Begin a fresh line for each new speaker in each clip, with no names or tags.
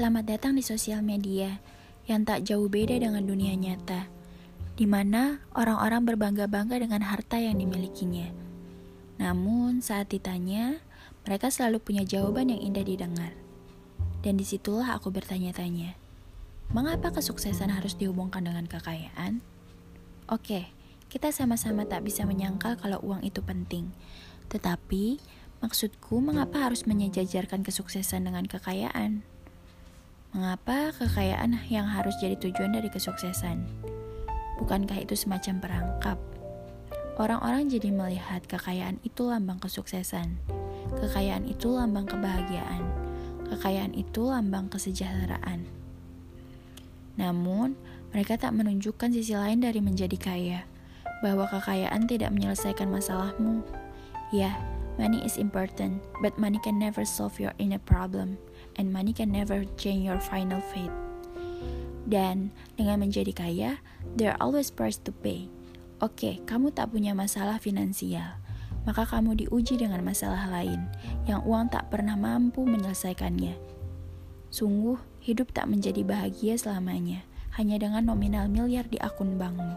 Selamat datang di sosial media yang tak jauh beda dengan dunia nyata, di mana orang-orang berbangga-bangga dengan harta yang dimilikinya. Namun, saat ditanya, mereka selalu punya jawaban yang indah didengar. Dan di situlah aku bertanya-tanya, mengapa kesuksesan harus dihubungkan dengan kekayaan? Oke, kita sama-sama tak bisa menyangkal kalau uang itu penting. Tetapi, maksudku mengapa harus menyejajarkan kesuksesan dengan kekayaan? Mengapa kekayaan yang harus jadi tujuan dari kesuksesan? Bukankah itu semacam perangkap? Orang-orang jadi melihat kekayaan itu lambang kesuksesan. Kekayaan itu lambang kebahagiaan. Kekayaan itu lambang kesejahteraan. Namun, mereka tak menunjukkan sisi lain dari menjadi kaya, bahwa kekayaan tidak menyelesaikan masalahmu. Ya, money is important, but money can never solve your inner problem and money can never change your final fate. Dan dengan menjadi kaya, there are always price to pay. Oke, kamu tak punya masalah finansial, maka kamu diuji dengan masalah lain yang uang tak pernah mampu menyelesaikannya. Sungguh, hidup tak menjadi bahagia selamanya, hanya dengan nominal miliar di akun bankmu.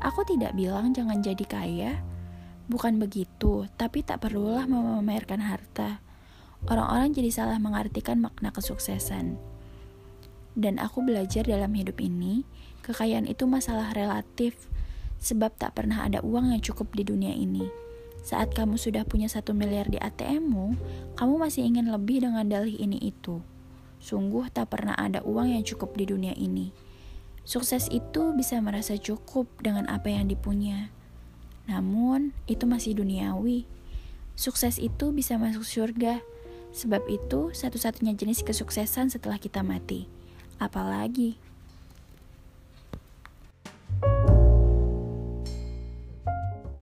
Aku tidak bilang jangan jadi kaya, bukan begitu, tapi tak perlulah memamerkan harta orang-orang jadi salah mengartikan makna kesuksesan. Dan aku belajar dalam hidup ini, kekayaan itu masalah relatif, sebab tak pernah ada uang yang cukup di dunia ini. Saat kamu sudah punya satu miliar di ATM-mu, kamu masih ingin lebih dengan dalih ini itu. Sungguh tak pernah ada uang yang cukup di dunia ini. Sukses itu bisa merasa cukup dengan apa yang dipunya. Namun, itu masih duniawi. Sukses itu bisa masuk surga, Sebab itu satu-satunya jenis kesuksesan setelah kita mati. Apalagi